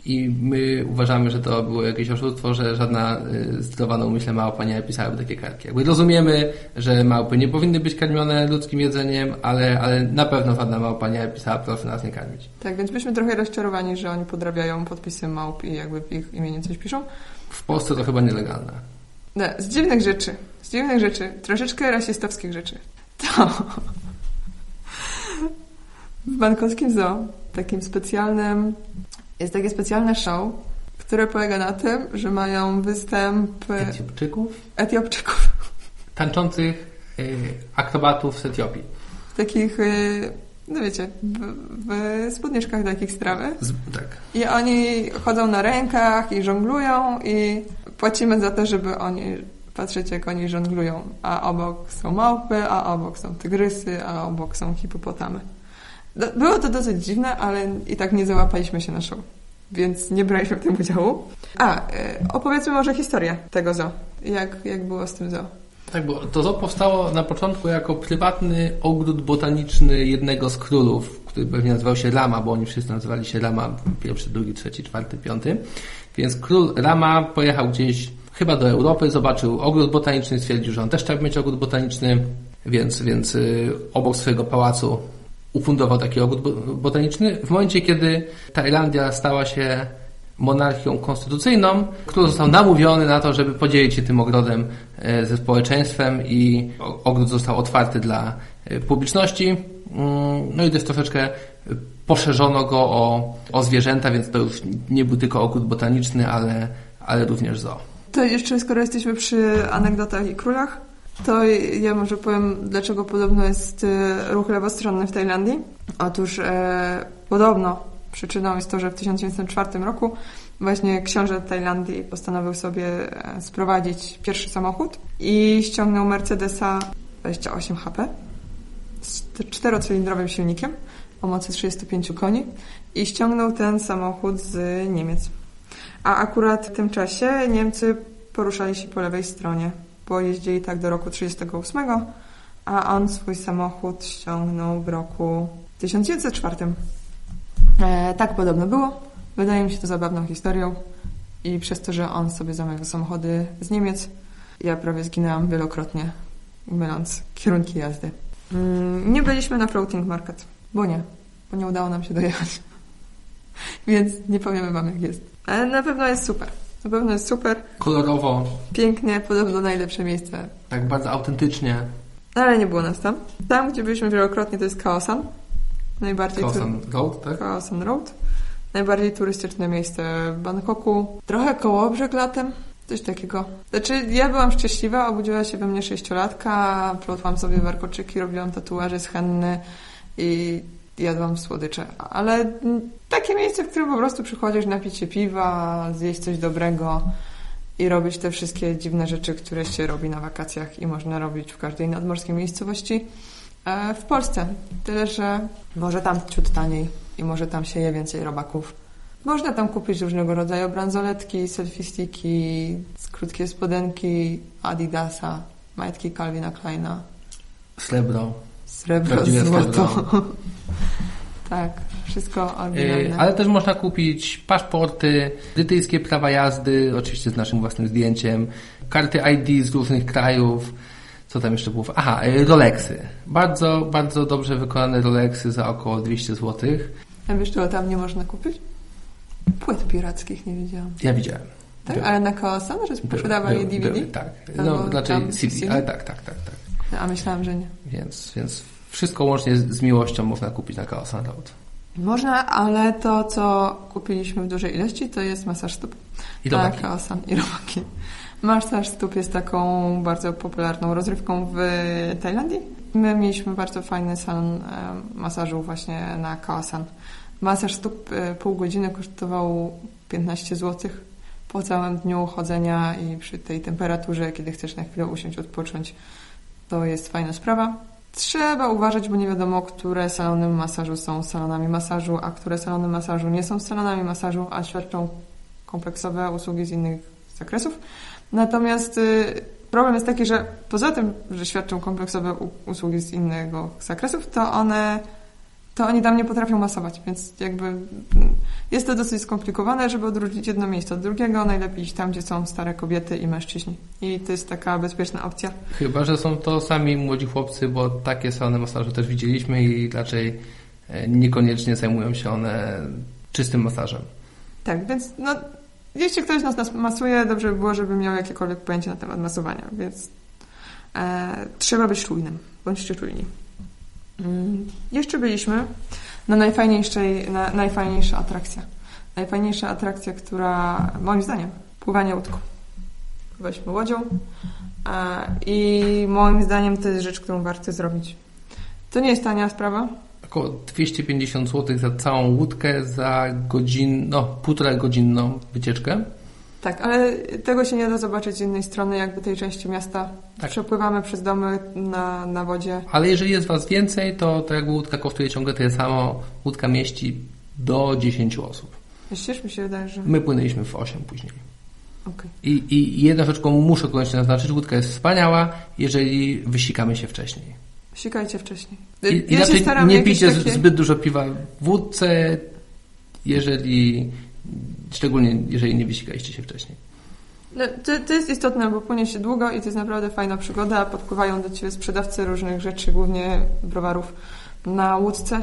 I my uważamy, że to było jakieś oszustwo, że żadna y, zdrowa na umyśle małpa nie napisałaby takie kartki. Jakby rozumiemy, że małpy nie powinny być karmione ludzkim jedzeniem, ale, ale na pewno żadna małpa nie napisała proszę nas nie karmić. Tak, więc byliśmy trochę rozczarowani, że oni podrabiają podpisy małp i jakby w ich imieniu coś piszą. W Polsce to chyba nielegalne. No, z dziwnych rzeczy, z dziwnych rzeczy, troszeczkę rasistowskich rzeczy. To [LAUGHS] w Bankowskim Zoo, takim specjalnym, jest takie specjalne show, które polega na tym, że mają występ Etiopczyków? Etiopczyków. [LAUGHS] Tańczących y, akrobatów z Etiopii. Takich, y, no wiecie, w, w spódniczkach takich strawy. Z, tak. I oni chodzą na rękach i żonglują i płacimy za to, żeby oni patrzeć, jak oni żonglują. A obok są małpy, a obok są tygrysy, a obok są hipopotamy. Do- Było to dosyć dziwne, ale i tak nie załapaliśmy się na show. Więc nie braliśmy w tym udziału. A, y, opowiedzmy może historię tego zoo. Jak, jak było z tym zoo? Tak, bo to zoo powstało na początku jako prywatny ogród botaniczny jednego z królów, który pewnie nazywał się Rama, bo oni wszyscy nazywali się Rama, pierwszy, drugi, trzeci, czwarty, piąty. Więc król Rama pojechał gdzieś chyba do Europy, zobaczył ogród botaniczny, stwierdził, że on też chciał mieć ogród botaniczny, więc, więc y, obok swojego pałacu ufundował taki ogród bo- botaniczny. W momencie, kiedy Tajlandia stała się monarchią konstytucyjną, król został namówiony na to, żeby podzielić się tym ogrodem e, ze społeczeństwem i ogród został otwarty dla e, publiczności. Mm, No i też troszeczkę poszerzono go o, o zwierzęta, więc to już nie był tylko ogród botaniczny, ale, ale również zoo. To jeszcze, skoro jesteśmy przy anegdotach i królach, to ja może powiem, dlaczego podobno jest e, ruch lewostronny w Tajlandii. Otóż e, podobno przyczyną jest to, że w 1904 roku właśnie książę Tajlandii postanowił sobie e, sprowadzić pierwszy samochód i ściągnął Mercedesa 28 HP z czterocylindrowym silnikiem o mocy 35 koni i ściągnął ten samochód z Niemiec. A akurat w tym czasie Niemcy poruszali się po lewej stronie, bo jeździli tak do roku 1938, a on swój samochód ściągnął w roku 1904. E, tak podobno było. Wydaje mi się to zabawną historią i przez to, że on sobie zamawiał samochody z Niemiec, ja prawie zginęłam wielokrotnie, myląc kierunki jazdy. Mm, nie byliśmy na Floating Market, bo nie, bo nie udało nam się dojechać. [LAUGHS] Więc nie powiemy wam jak jest. Ale na pewno jest super. Na pewno jest super. Kolorowo, Pięknie, podobno najlepsze miejsce. tak bardzo autentycznie. Ale nie było nas tam. Tam, gdzie byliśmy wielokrotnie, to jest Kaosan. Najbardziej tu- Kaosan Road, tak? Kaosan Road. Najbardziej turystyczne miejsce w Bangkoku. Trochę kołobrzeg latem. Coś takiego. Znaczy, ja byłam szczęśliwa, obudziła się we mnie sześciolatka, plotłam sobie warkoczyki, robiłam tatuaże z henny i jadłam słodycze. Ale takie miejsce, w którym po prostu przychodzisz napić się piwa, zjeść coś dobrego i robić te wszystkie dziwne rzeczy, które się robi na wakacjach i można robić w każdej nadmorskiej miejscowości e, w Polsce. Tyle, że może tam ciut taniej i może tam się je więcej robaków. Można tam kupić różnego rodzaju bransoletki, selfie sticki, krótkie spodenki Adidasa majtki Calvina Kleina, Srebro. Srebro, Prawdziwe złoto. srebro. [LAUGHS] tak, wszystko Yy, oryginalne. Ale też można kupić paszporty, brytyjskie prawa jazdy, oczywiście z naszym własnym zdjęciem, karty ID z różnych krajów. Co tam jeszcze było? Aha, yy, Rolexy. Bardzo, bardzo dobrze wykonane Rolexy za około 200 zł. A wiesz, czego tam nie można kupić? Płyt pirackich nie widziałam. Ja widziałem. Tak? Ale na Kaosan, że Były, sprzedawali DVD? były, tak. No, raczej tam CD, CD? ale tak, tak, tak, tak. A myślałam, że nie. Więc, więc wszystko łącznie z, z miłością można kupić na Chaos Road. Można, ale to, co kupiliśmy w dużej ilości, to jest masaż stóp. I robaki. Tak, Kaosan i robaki. Masaż stóp jest taką bardzo popularną rozrywką w Tajlandii. My mieliśmy bardzo fajny salon e, masażu właśnie na Kaosan. Masaż stóp e, pół godziny kosztował 15 zł po całym dniu chodzenia i przy tej temperaturze, kiedy chcesz na chwilę usiąść, odpocząć, to jest fajna sprawa. Trzeba uważać, bo nie wiadomo, które salony masażu są salonami masażu, a które salony masażu nie są salonami masażu, a świadczą kompleksowe usługi z innych zakresów. Natomiast y, problem jest taki, że poza tym, że świadczą kompleksowe usługi z innego zakresów, to one to oni tam nie potrafią masować, więc jakby jest to dosyć skomplikowane, żeby odróżnić jedno miejsce od drugiego. Najlepiej iść tam, gdzie są stare kobiety i mężczyźni. I to jest taka bezpieczna opcja. Chyba, że są to sami młodzi chłopcy, bo takie salony masażu też widzieliśmy i raczej e, niekoniecznie zajmują się one czystym masażem. Tak, więc no, jeśli ktoś nas masuje, dobrze by było, żeby miał jakiekolwiek pojęcie na temat masowania, więc e, trzeba być czujnym. Bądźcie czujni. Mm, jeszcze byliśmy na najfajniejszej, na, najfajniejsza atrakcja. Najfajniejsza atrakcja, która moim zdaniem pływanie łódką. Pływaliśmy łodzią i moim zdaniem to jest rzecz, którą warto zrobić. To nie jest tania sprawa, Około 250 zł za całą łódkę za godzinę, no półtora godzinną wycieczkę. Tak, ale tego się nie da zobaczyć z innej strony, jakby tej części miasta. Tak. Przepływamy przez domy na, na wodzie. Ale jeżeli jest Was więcej, to, to jakby łódka kosztuje ciągle tyle samo. Łódka mieści do 10 osób. Myślisz, mi się wydaje, że... My płynęliśmy w 8 później. Okej. I, I jedna rzecz, którą muszę koniecznie naznaczyć, łódka jest wspaniała, jeżeli wysikamy się wcześniej. Sikajcie wcześniej. I, Ja się staram nie pijcie takie- zbyt dużo piwa w wódce, jeżeli, szczególnie jeżeli nie wysikaliście się wcześniej. No, to, to jest istotne, bo płynie się długo i to jest naprawdę fajna przygoda. Podpływają do Ciebie sprzedawcy różnych rzeczy, głównie browarów, na łódce.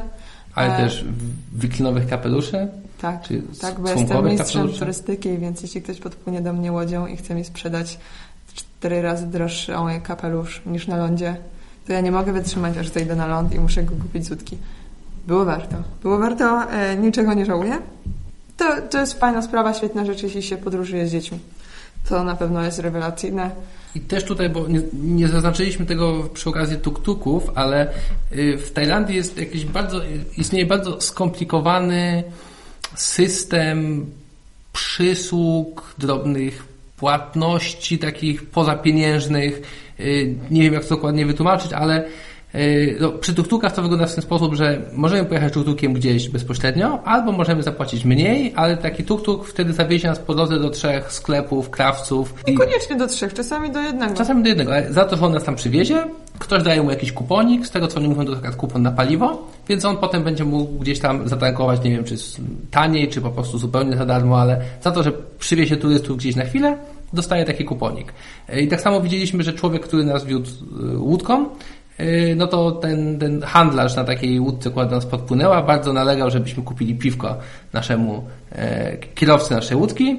Ale E, też wiklinowych kapeluszy, Tak, tak, bo jestem mistrzem kapeluszy. turystyki, więc jeśli ktoś podpłynie do mnie łodzią i chce mi sprzedać cztery razy droższy kapelusz niż na lądzie, to ja nie mogę wytrzymać, aż zejdę na ląd i muszę go kupić z łódki. Było warto. Było warto, e, niczego nie żałuję. To, to jest fajna sprawa, świetna rzecz, jeśli się podróżuje z dziećmi. To na pewno jest rewelacyjne. I też tutaj, bo nie, nie zaznaczyliśmy tego przy okazji tuk-tuków, ale y, w Tajlandii jest jakiś bardzo, istnieje bardzo skomplikowany system przysług, drobnych płatności takich pozapieniężnych. Y, Nie wiem, jak to dokładnie wytłumaczyć, ale no, przy tuk-tukach to wygląda w ten sposób, że możemy pojechać tuk-tukiem gdzieś bezpośrednio, albo możemy zapłacić mniej, ale taki tuk-tuk wtedy zawiezie nas po drodze do trzech sklepów, krawców. i- Niekoniecznie do trzech, czasami do jednego. Czasami do jednego, ale za to, że on nas tam przywiezie, ktoś daje mu jakiś kuponik, z tego co oni mówią, to taka kupon na paliwo, więc on potem będzie mógł gdzieś tam zatankować, nie wiem, czy taniej, czy po prostu zupełnie za darmo, ale za to, że przywiezie turystów gdzieś na chwilę, dostaje taki kuponik. I tak samo widzieliśmy, że człowiek, który nas wiódł y, łódką, no to ten, ten handlarz na takiej łódce, która nas podpłynęła, bardzo nalegał, żebyśmy kupili piwko naszemu e, kierowcy naszej łódki.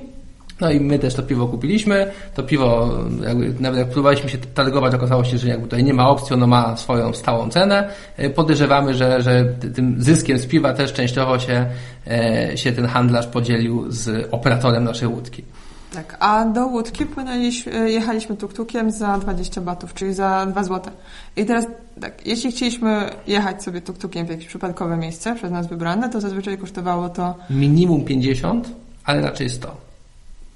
No i my też to piwo kupiliśmy. To piwo, jakby, nawet jak próbowaliśmy się targować, okazało się, że jakby tutaj nie ma opcji, ono ma swoją stałą cenę. E, Podejrzewamy, że, że ty- tym zyskiem z piwa też częściowo się, e, się ten handlarz podzielił z operatorem naszej łódki. Tak, a do łódki płynęliśmy, jechaliśmy tuk-tukiem za 20 batów, czyli za 2 złote. I teraz tak, jeśli chcieliśmy jechać sobie tuk-tukiem w jakieś przypadkowe miejsce, przez nas wybrane, to zazwyczaj kosztowało to, Minimum 50, ale raczej 100.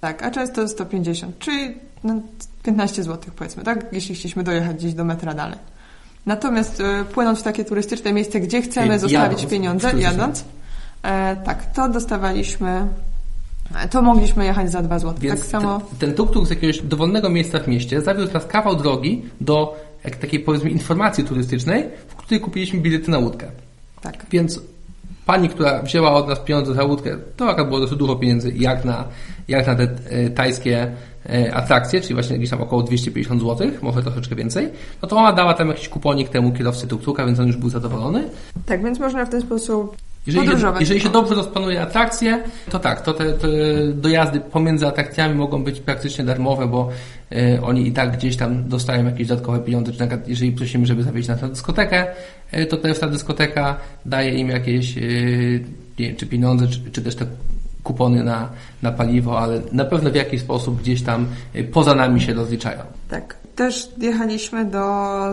tak, a często 150, czyli no, 15 zł powiedzmy, tak, jeśli chcieliśmy dojechać gdzieś do metra dalej. Natomiast e, płynąc w takie turystyczne miejsce, gdzie chcemy Jadąc, zostawić pieniądze, jadąc, e, tak, to dostawaliśmy to mogliśmy jechać za 2 zł. Więc tak samo. Ten, ten tuk-tuk z jakiegoś dowolnego miejsca w mieście zawiózł nas kawał drogi do jak takiej powiedzmy informacji turystycznej, w której kupiliśmy bilety na łódkę. Tak. Więc pani, która wzięła od nas pieniądze za łódkę, to akurat było dosyć dużo pieniędzy jak na, jak na te e, tajskie e, atrakcje, czyli właśnie gdzieś tam około 250 zł, może troszeczkę więcej, no to ona dała tam jakiś kuponik temu kierowcy tuk-tuka, więc on już był zadowolony. Tak, więc można w ten sposób Jeżeli podróżować. jeżeli się dobrze rozplanuje atrakcje, to tak, to te, te dojazdy pomiędzy atrakcjami mogą być praktycznie darmowe, bo e, oni i tak gdzieś tam dostają jakieś dodatkowe pieniądze, czy na przykład jeżeli prosimy, żeby zawieźć nas na dyskotekę, e, to też ta dyskoteka daje im jakieś, e, nie wiem, czy pieniądze, czy, czy też te kupony na, na paliwo, ale na pewno w jakiś sposób gdzieś tam poza nami się rozliczają. Tak. Też jechaliśmy do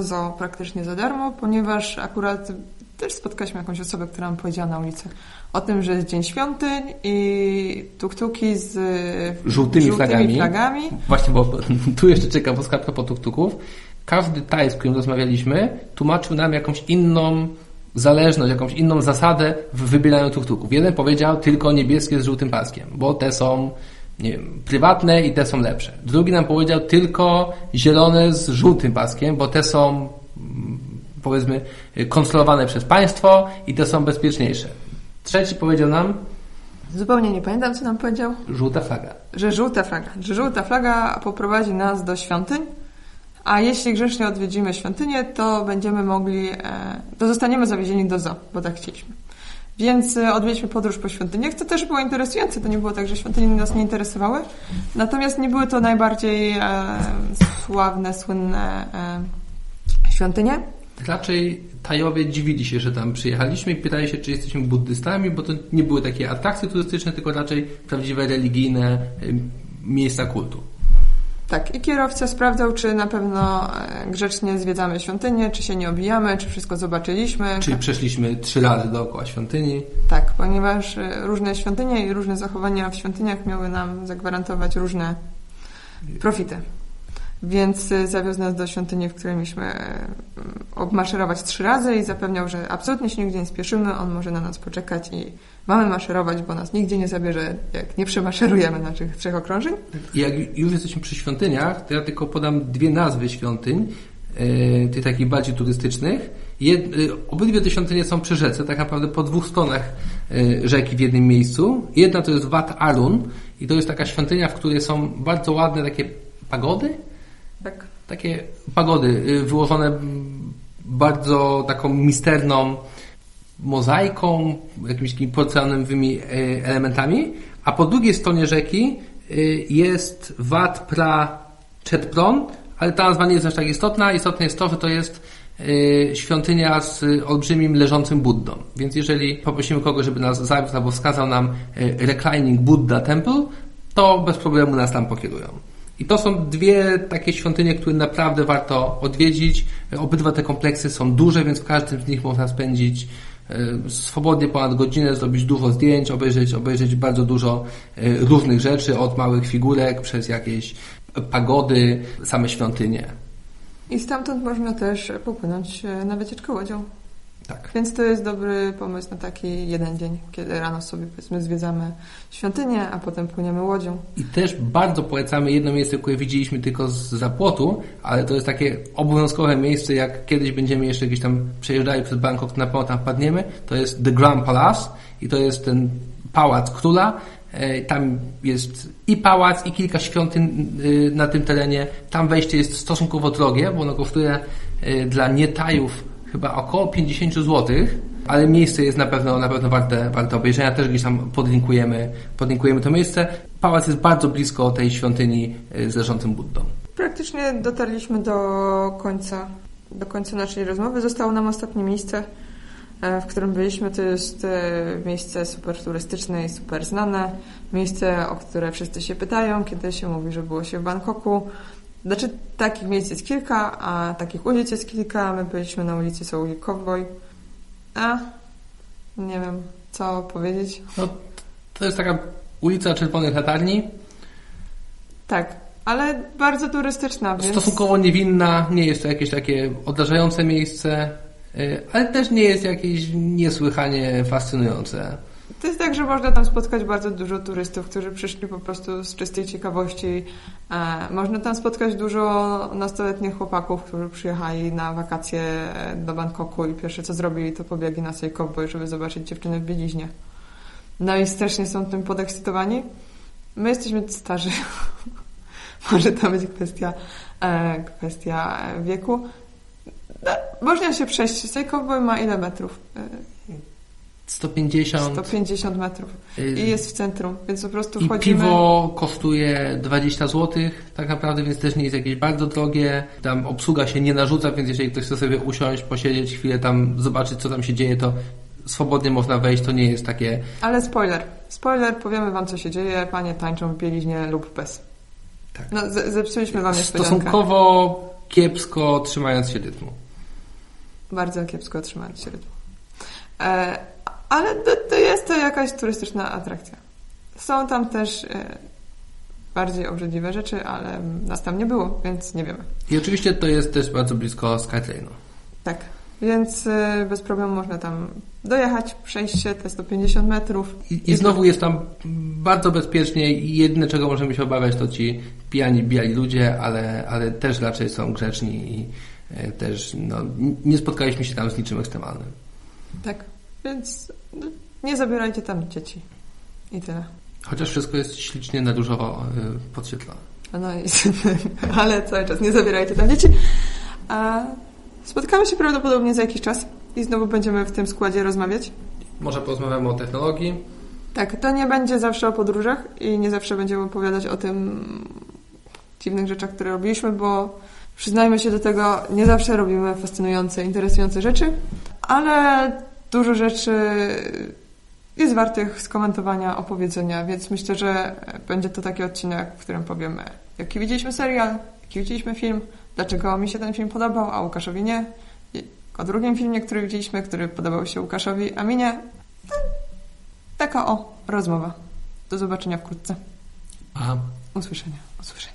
zoo praktycznie za darmo, ponieważ akurat też spotkaliśmy jakąś osobę, która nam powiedziała na ulicy o tym, że jest Dzień Świątyń i tuktuki z Żółtymi flagami. flagami. Właśnie, bo [LAUGHS] tu jeszcze ciekawostka propos tuk-tuków. Każdy Taj, z którym rozmawialiśmy, tłumaczył nam jakąś inną zależność, jakąś inną zasadę w wybieraniu tuk-tuków. Jeden powiedział tylko niebieskie z żółtym paskiem, bo te są nie wiem, prywatne i te są lepsze. Drugi nam powiedział tylko zielone z żółtym paskiem, bo te są powiedzmy kontrolowane przez państwo i te są bezpieczniejsze. Trzeci powiedział nam Zupełnie nie pamiętam, co nam powiedział. żółta flaga. Że żółta flaga. Że żółta flaga poprowadzi nas do świątyń, a jeśli grzecznie odwiedzimy świątynię, to będziemy mogli, e, to zostaniemy zawiezieni do zoo, bo tak chcieliśmy. Więc e, odwiedźmy podróż po świątyniach, co też było interesujące. To nie było tak, że świątynie nas nie interesowały. Natomiast nie były to najbardziej e, sławne, słynne e, świątynie. Raczej Tajowie dziwili się, że tam przyjechaliśmy i pytali się, czy jesteśmy buddystami, bo to nie były takie atrakcje turystyczne, tylko raczej prawdziwe religijne miejsca kultu. Tak, i kierowca sprawdzał, czy na pewno e, grzecznie zwiedzamy świątynię, czy się nie obijamy, czy wszystko zobaczyliśmy. Czyli przeszliśmy trzy razy dookoła świątyni. Tak, ponieważ e, różne świątynie i różne zachowania w świątyniach miały nam zagwarantować różne profity. Więc e, zawiózł nas do świątyni, w której mieliśmy e, obmaszerować trzy razy i zapewniał, że absolutnie się nigdzie nie spieszymy, on może na nas poczekać i mamy maszerować, bo nas nigdzie nie zabierze, jak nie przemaszerujemy naszych trzech okrążeń. Jak już jesteśmy przy świątyniach, to ja tylko podam dwie nazwy świątyń, yy, tych takich bardziej turystycznych. Jed, obydwie te świątynie są przy rzece, tak naprawdę po dwóch stronach rzeki w jednym miejscu. Jedna to jest Wat Arun i to jest taka świątynia, w której są bardzo ładne takie pagody, Tak. takie pagody y, wyłożone bardzo taką misterną mozaiką, jakimiś takimi porcelanowymi y, elementami, a po drugiej stronie rzeki y, jest Wat Pra Chetpron, ale ta nazwa nie jest aż tak istotna. Istotne jest to, że to jest świątynia z olbrzymim leżącym Buddą. Więc jeżeli poprosimy kogoś, żeby nas zawiózł albo wskazał nam Reclining Buddha Temple, to bez problemu nas tam pokierują. I to są dwie takie świątynie, które naprawdę warto odwiedzić. Obydwa te kompleksy są duże, więc w każdym z nich można spędzić e, swobodnie ponad godzinę, zrobić dużo zdjęć, obejrzeć, obejrzeć bardzo dużo e, różnych rzeczy, od małych figurek przez jakieś pagody, same świątynie. I stamtąd można też popłynąć e, na wycieczkę łodzią. Tak. Więc to jest dobry pomysł na taki jeden dzień, kiedy rano sobie powiedzmy zwiedzamy świątynię, a potem płyniemy łodzią. I też bardzo polecamy jedno miejsce, które widzieliśmy tylko z zapłotu, ale to jest takie obowiązkowe miejsce, jak kiedyś będziemy jeszcze gdzieś tam przejeżdżali przez Bangkok, na pewno tam wpadniemy. To jest The Grand Palace i to jest ten pałac króla. E, Tam jest i pałac, i kilka świątyń y, na tym terenie. Tam wejście jest stosunkowo drogie, bo ono kosztuje y, dla nietajów chyba około 50 zł, ale miejsce jest na pewno, na pewno warte, warte obejrzenia. Też gdzieś tam podlinkujemy, podlinkujemy to miejsce. Pałac jest bardzo blisko tej świątyni y, z leżącym Buddą. Praktycznie dotarliśmy do końca, do końca naszej rozmowy. Zostało nam ostatnie miejsce, e, w którym byliśmy. To jest e, miejsce super turystyczne i super znane. Miejsce, o które wszyscy się pytają, kiedy się mówi, że było się w Bangkoku. Znaczy, takich miejsc jest kilka, a takich ulic jest kilka. My byliśmy na ulicy Sołikowej. A, nie wiem, co powiedzieć. No, to jest taka ulica Czerwonych Latarni. Tak, ale bardzo turystyczna, więc... Stosunkowo niewinna, nie jest to jakieś takie odrażające miejsce, y, ale też nie jest jakieś niesłychanie fascynujące. To jest tak, że można tam spotkać bardzo dużo turystów, którzy przyszli po prostu z czystej ciekawości. E, można tam spotkać dużo nastoletnich chłopaków, którzy przyjechali na wakacje e, do Bangkoku i pierwsze co zrobili, to pobiegli na Sejkowo, żeby zobaczyć dziewczynę w bieliźnie. No i strasznie są tym podekscytowani. My jesteśmy starzy. [LAUGHS] Może to być kwestia, e, kwestia wieku. No, można się przejść. Sejkowo ma ile metrów? E, 150. 150 metrów. y, I jest w centrum, więc po prostu I wchodzimy. piwo kosztuje 20 zł, tak naprawdę, więc też nie jest jakieś bardzo drogie. Tam obsługa się nie narzuca, więc jeżeli ktoś chce sobie usiąść, posiedzieć chwilę tam, zobaczyć co tam się dzieje, to swobodnie można wejść, to nie jest takie... Ale spoiler. Spoiler, powiemy wam co się dzieje. Panie tańczą w bieliźnie lub bez. Tak. No, zepsuliśmy wam niespodziankę. Stosunkowo kiepsko trzymając się rytmu. Bardzo kiepsko trzymając się rytmu. E, ale to, to jest to jakaś turystyczna atrakcja. Są tam też e, bardziej obrzydliwe rzeczy, ale nas tam nie było, więc nie wiemy. I oczywiście to jest też bardzo blisko Skytrainu. Tak, więc e, bez problemu można tam dojechać, przejść się te 150 metrów. I, I znowu jest tam bardzo bezpiecznie i jedyne czego możemy się obawiać to ci pijani, biali ludzie, ale, ale też raczej są grzeczni i e, też no, nie spotkaliśmy się tam z niczym ekstremalnym. Tak, więc no, nie zabierajcie tam dzieci. I tyle. Chociaż wszystko jest ślicznie na różowo y, podświetlone. No i, [LAUGHS] ale cały czas nie zabierajcie tam dzieci. A spotkamy się prawdopodobnie za jakiś czas i znowu będziemy w tym składzie rozmawiać. Może porozmawiamy o technologii. Tak, to nie będzie zawsze o podróżach i nie zawsze będziemy opowiadać o tym dziwnych rzeczach, które robiliśmy, bo przyznajmy się do tego, nie zawsze robimy fascynujące, interesujące rzeczy, ale dużo rzeczy jest wartych skomentowania, opowiedzenia, więc myślę, że będzie to taki odcinek, w którym powiemy, jaki widzieliśmy serial, jaki widzieliśmy film, dlaczego mi się ten film podobał, a Łukaszowi nie. I o drugim filmie, który widzieliśmy, który podobał się Łukaszowi, a mi nie. Taka o rozmowa. Do zobaczenia wkrótce. A Usłyszenia. Usłyszenia.